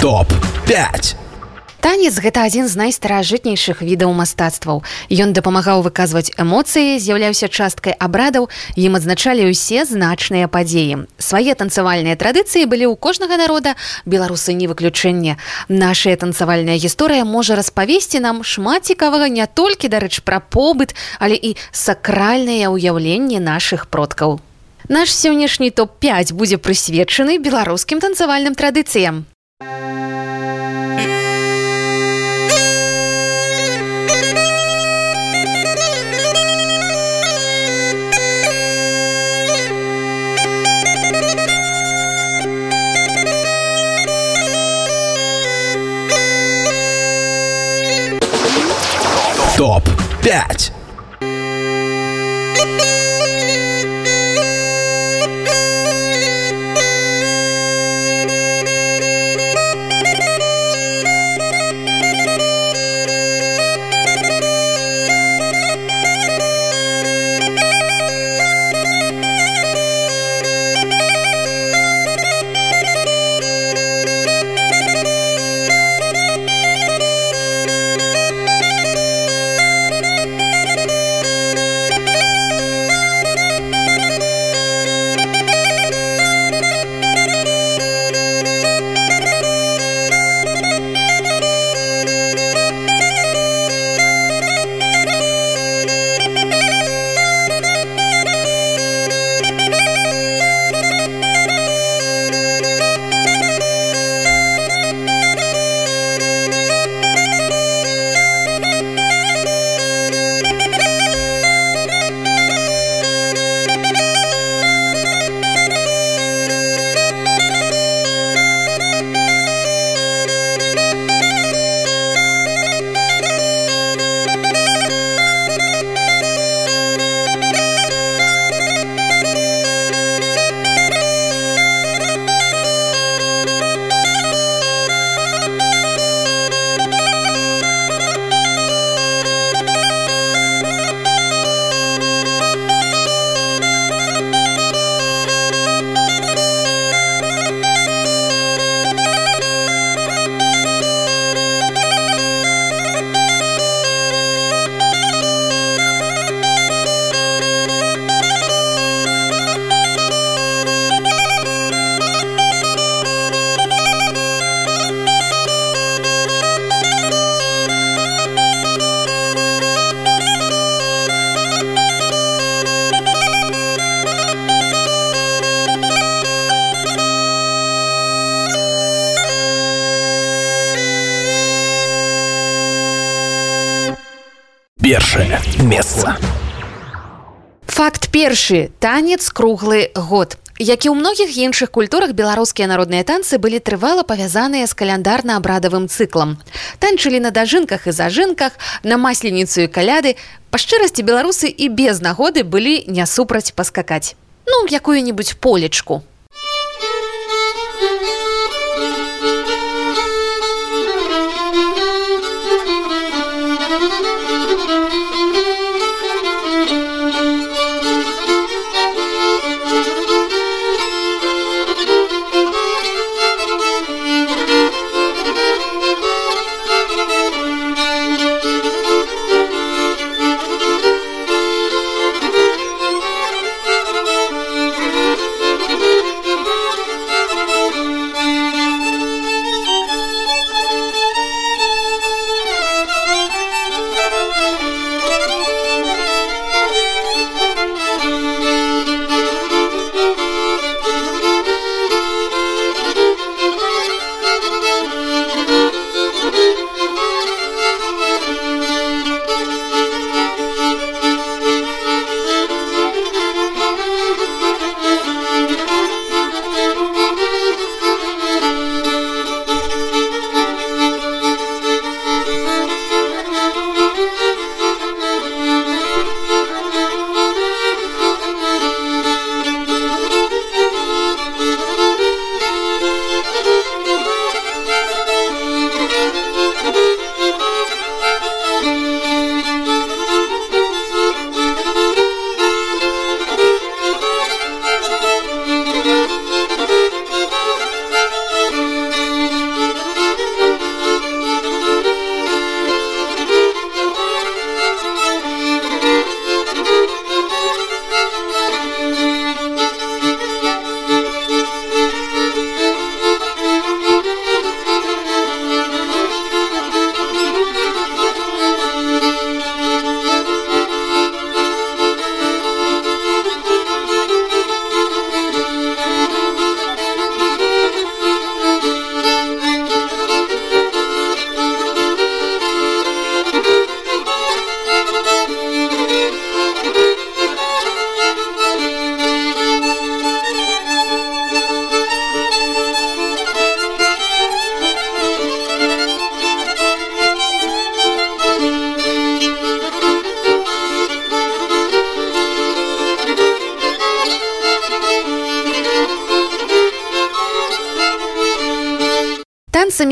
топ 5 танец гэта адзін з найстаражытнейшых відаў мастацтваў. Ён дапамагаў выказваць эмоцыі з'яўляўся часткай абрадаў ім адзначалі ўсе значныя падзеі. Свае танцавальныя традыцыі былі ў кожнага народа беларусы не выключэнне. Нашая танцавальная гісторыя можа распавесці нам шмат цікавага не толькі дарэч пра побыт але і сакральныя ўяўленні наших продкаў наш сённяшні топ-5 будзе прысвечаны беларускім танцавальным традыцыям. Топ 5 першае месца факт першы. Танец круглы год. Як і ў многіх іншых культурах беларускія народныя танцы былі трывала павязаныя з каляндарна-абрадавым цыклам. Танчылі на дажынках і зажынках на масленіцу і каляды. Па шчырасці беларусы і без нагоды былі не супраць паскакаць. Ну якую-нибудь полечку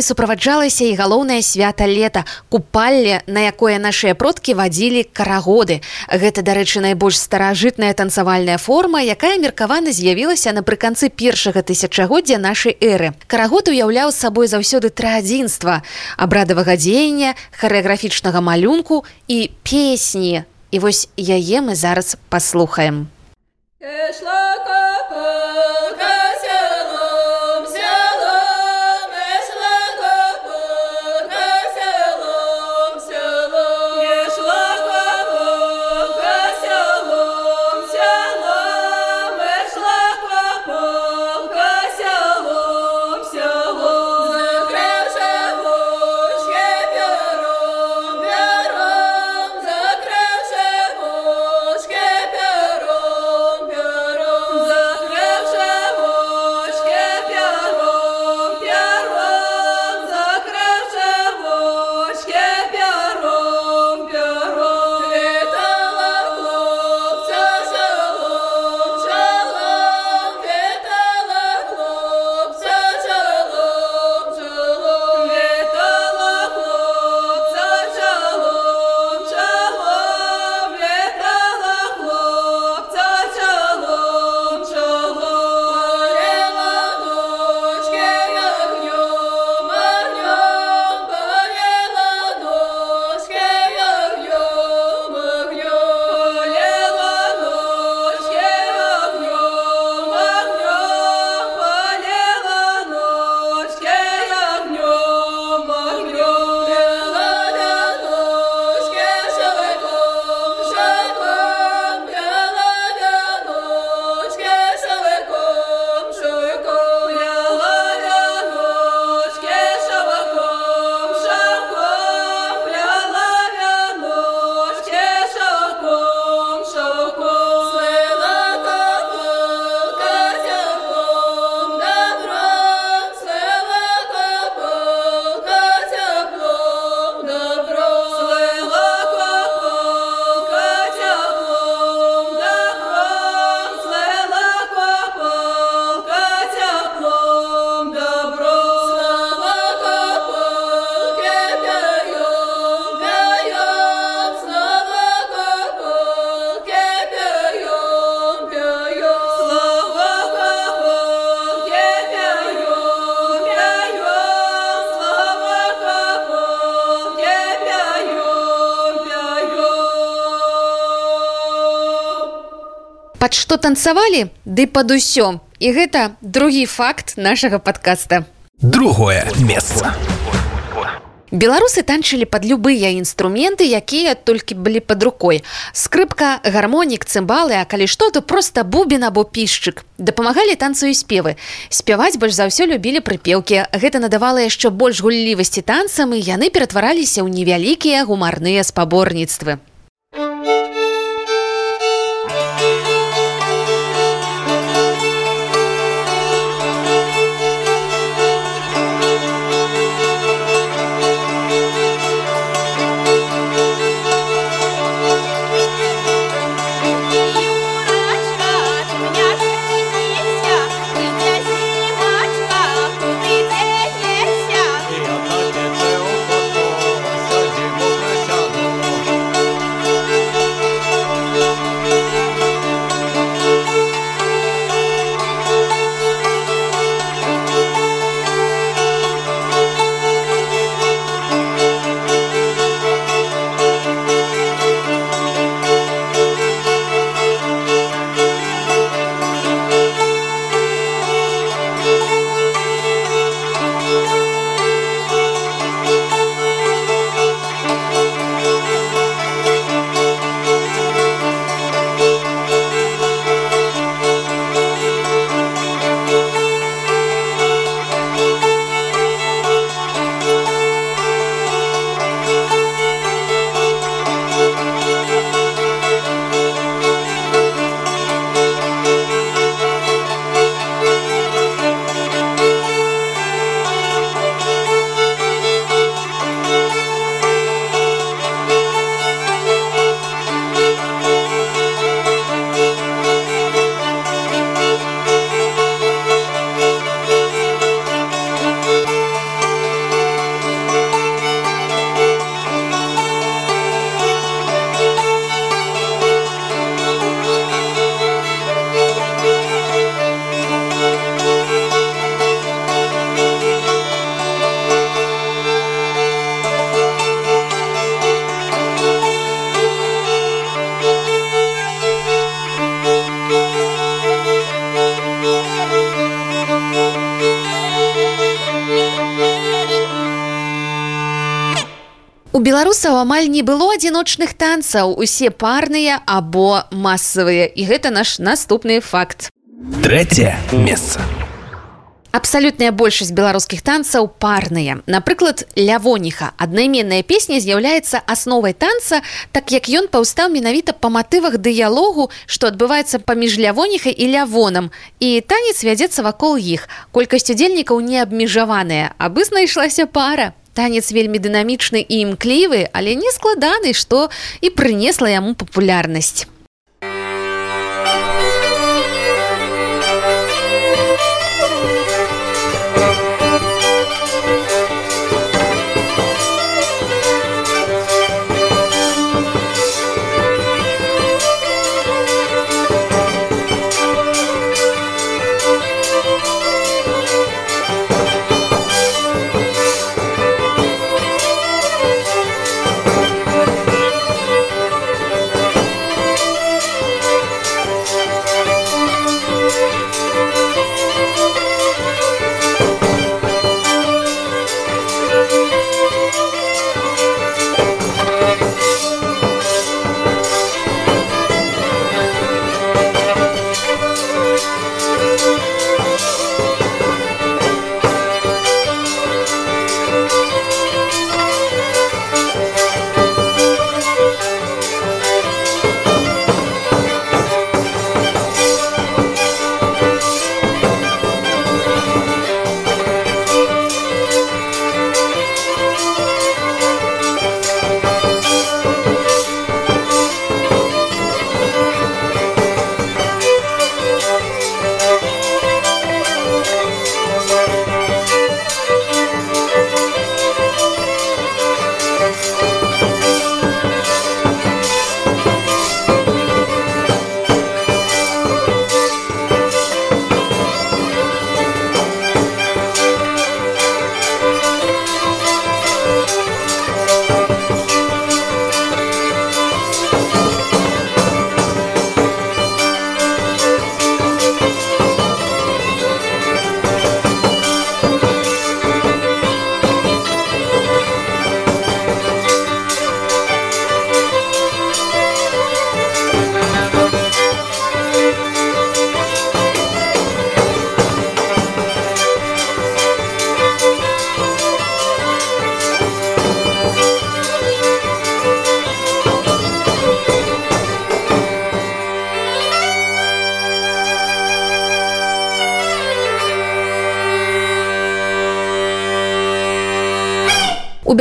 танцамі суправаджалася і галоўнае свята лета купалле на якое нашыя продкі вадзілі карагоды. Гэта дарэчы найбольш старажытная танцавальная форма якая меркавана з'явілася напрыканцы першага тысячагоддзя нашай эры. Карагод уяўляў сабой заўсёды тры адзінства абрадавага дзеяння харэаграфічнага малюнку і песні. І вось яе мы зараз паслухаем пад што танцавалі ды пад усё. І гэта другі факт нашага подкаста другое месца. Беларусы танчылі пад любыя інструменты якія толькі былі под рукой. Скрыпка гармонік цымбалы а калі што то просто бубен або пішчык. Дапамагалі танцу і спевы. Спяваць больш за ўсё любілі прыпеўкі. Гэта надавала яшчэ больш гуллівасці танцам і яны ператвараліся ў невялікія гумарныя спаборніцтвы беларусаў амаль не было адзіночных танцаў. Усе парныя або масавыя. І гэта наш наступны факт. Третье месца. Абсалютная большасць беларускіх танцаў парныя. Напрыклад лявоніха аднайменная песня з'яўляецца асновай танца так як ён паўстаў менавіта па матывах дыялогу што адбываецца паміж лявоніхай і лявонам і танец вядзецца вакол іх. Колькасць удзельнікаў не абмежаваная абы знайшлася пара танец вельмі дынамічны і імклівы, але не складаны, што і прынесла яму папулярнасць.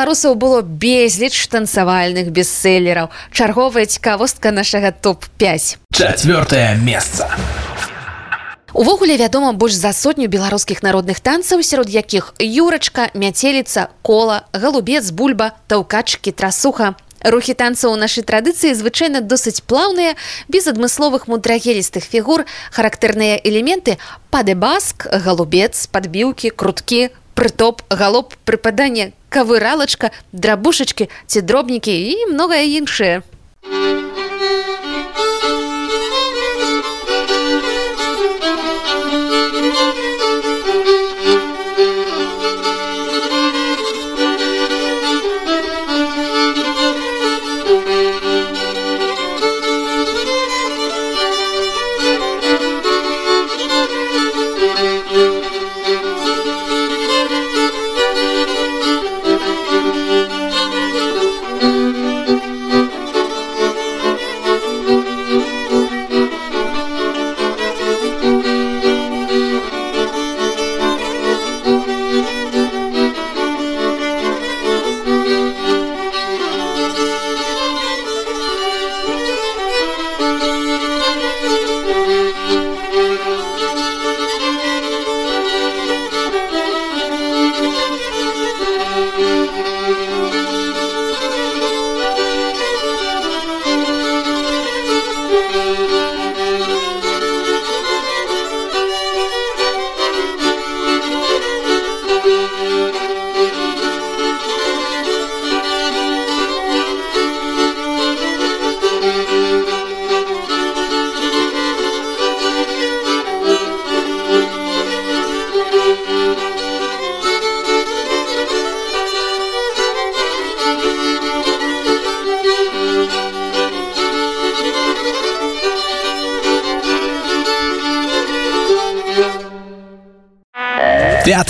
Беларусаў было безліч танцавальных бестселлераў. Чарговая цікавостка нашага топ-5. Чацвёртае месца. Увогуле вядома больш за сотню беларускіх народных танцаў, сярод якіх юрачка, мяцеліца, кола, галубец, бульба, таўкачкі, трасуха. Рухі танцаў у нашай традыцыі звычайна досыць плаўныя, без адмысловых мудрагелістых фігур, характэрныя элементы, падэбаск, галубец, падбіўкі, круткі, прытоп галоп прыпаданне кавыралачка драбушачкі ці дробнікі і многае іншае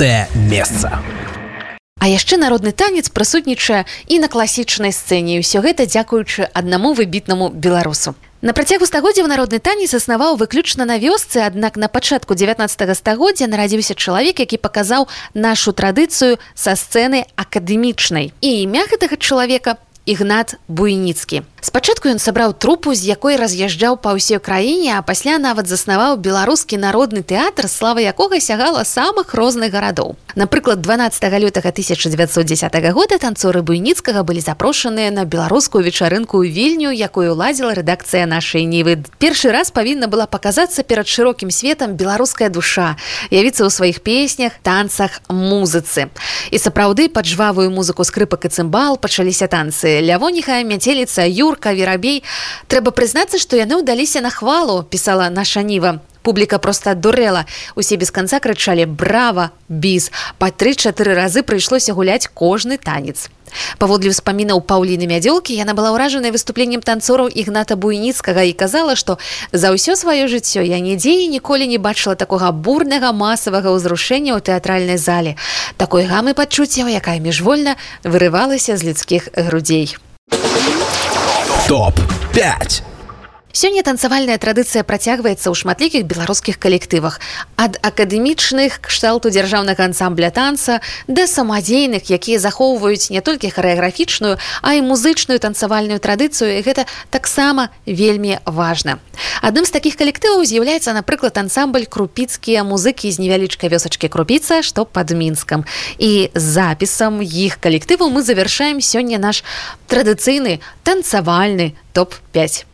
Четвертое место. А яшчэ народны танец прысутнічае і на класічнай сцэне ўсё гэта дзякуючы аднаму выбітнаму беларусу. На працягу стагоддзяў народны танец існаваў выключна на вёсцы, аднак на пачатку 19 стагоддзя нарадзіўся чалавек, які паказаў нашу традыцыю са сцэны акадэмічнай. І імя гэтага чалавека ігнат буйніцкі. Спачатку ён сабраў трупу з якой раз'язджаў па ўсёй краіне а пасля нават заснаваў беларускі народны тэатр слава якога сягала самых розных гарадоў напрыклад 12 лютага 1910 года танцоры буйніцкага былі запрошаныя на беларускую вечарынку ў вільню якую ладзіла рэдакцыя нашай нівы. Першы раз павінна была паказацца перад шырокім светам беларуская душа явіцца ў сваіх песнях танцах музыцы. І сапраўды пад жвавую музыку скрыпак і цымбал пачаліся танцы. Лявоніха мяцеліца юрка верабей. Трэба прызнацца што яны ўдаліся на хвалу пісала наша ніва публіка просто дурэла. Усе без канца крычалі брава біз па тры-чатыры разы прыйшлося гуляць кожны танец. Паводле ўспамінаў паўліны мядзёлкі яна была ўражаная выступленнем танцораў ігната буйніцкага і казала што за ўсё сваё жыццё я нідзе і ніколі не бачыла такога бурнага масавага ўзрушэння ў тэатральнай зале. Такой гамы пачуццяў якая міжвольна вырывалася з людскіх грудзей Топ-5. Сёння танцавальная традыцыя працягваецца ў шматлікіх беларускіх калектывах. Ад акадэмічных кшталту дзяржаўнага ансамбля танца да самадзейных якія захоўваюць не толькі харэаграфічную а і музычную танцавальную традыцыю. Гэта таксама вельмі важна. Адным з такіх калектываў з'яўляецца напрыклад ансамбль крупіцкія музыкі з невялічкай вёсачкі крупіца што пад мінскам. І запісам іх калектыву мы завяршаем сёння наш традыцыйны танцавальны топ-5 ТОП-5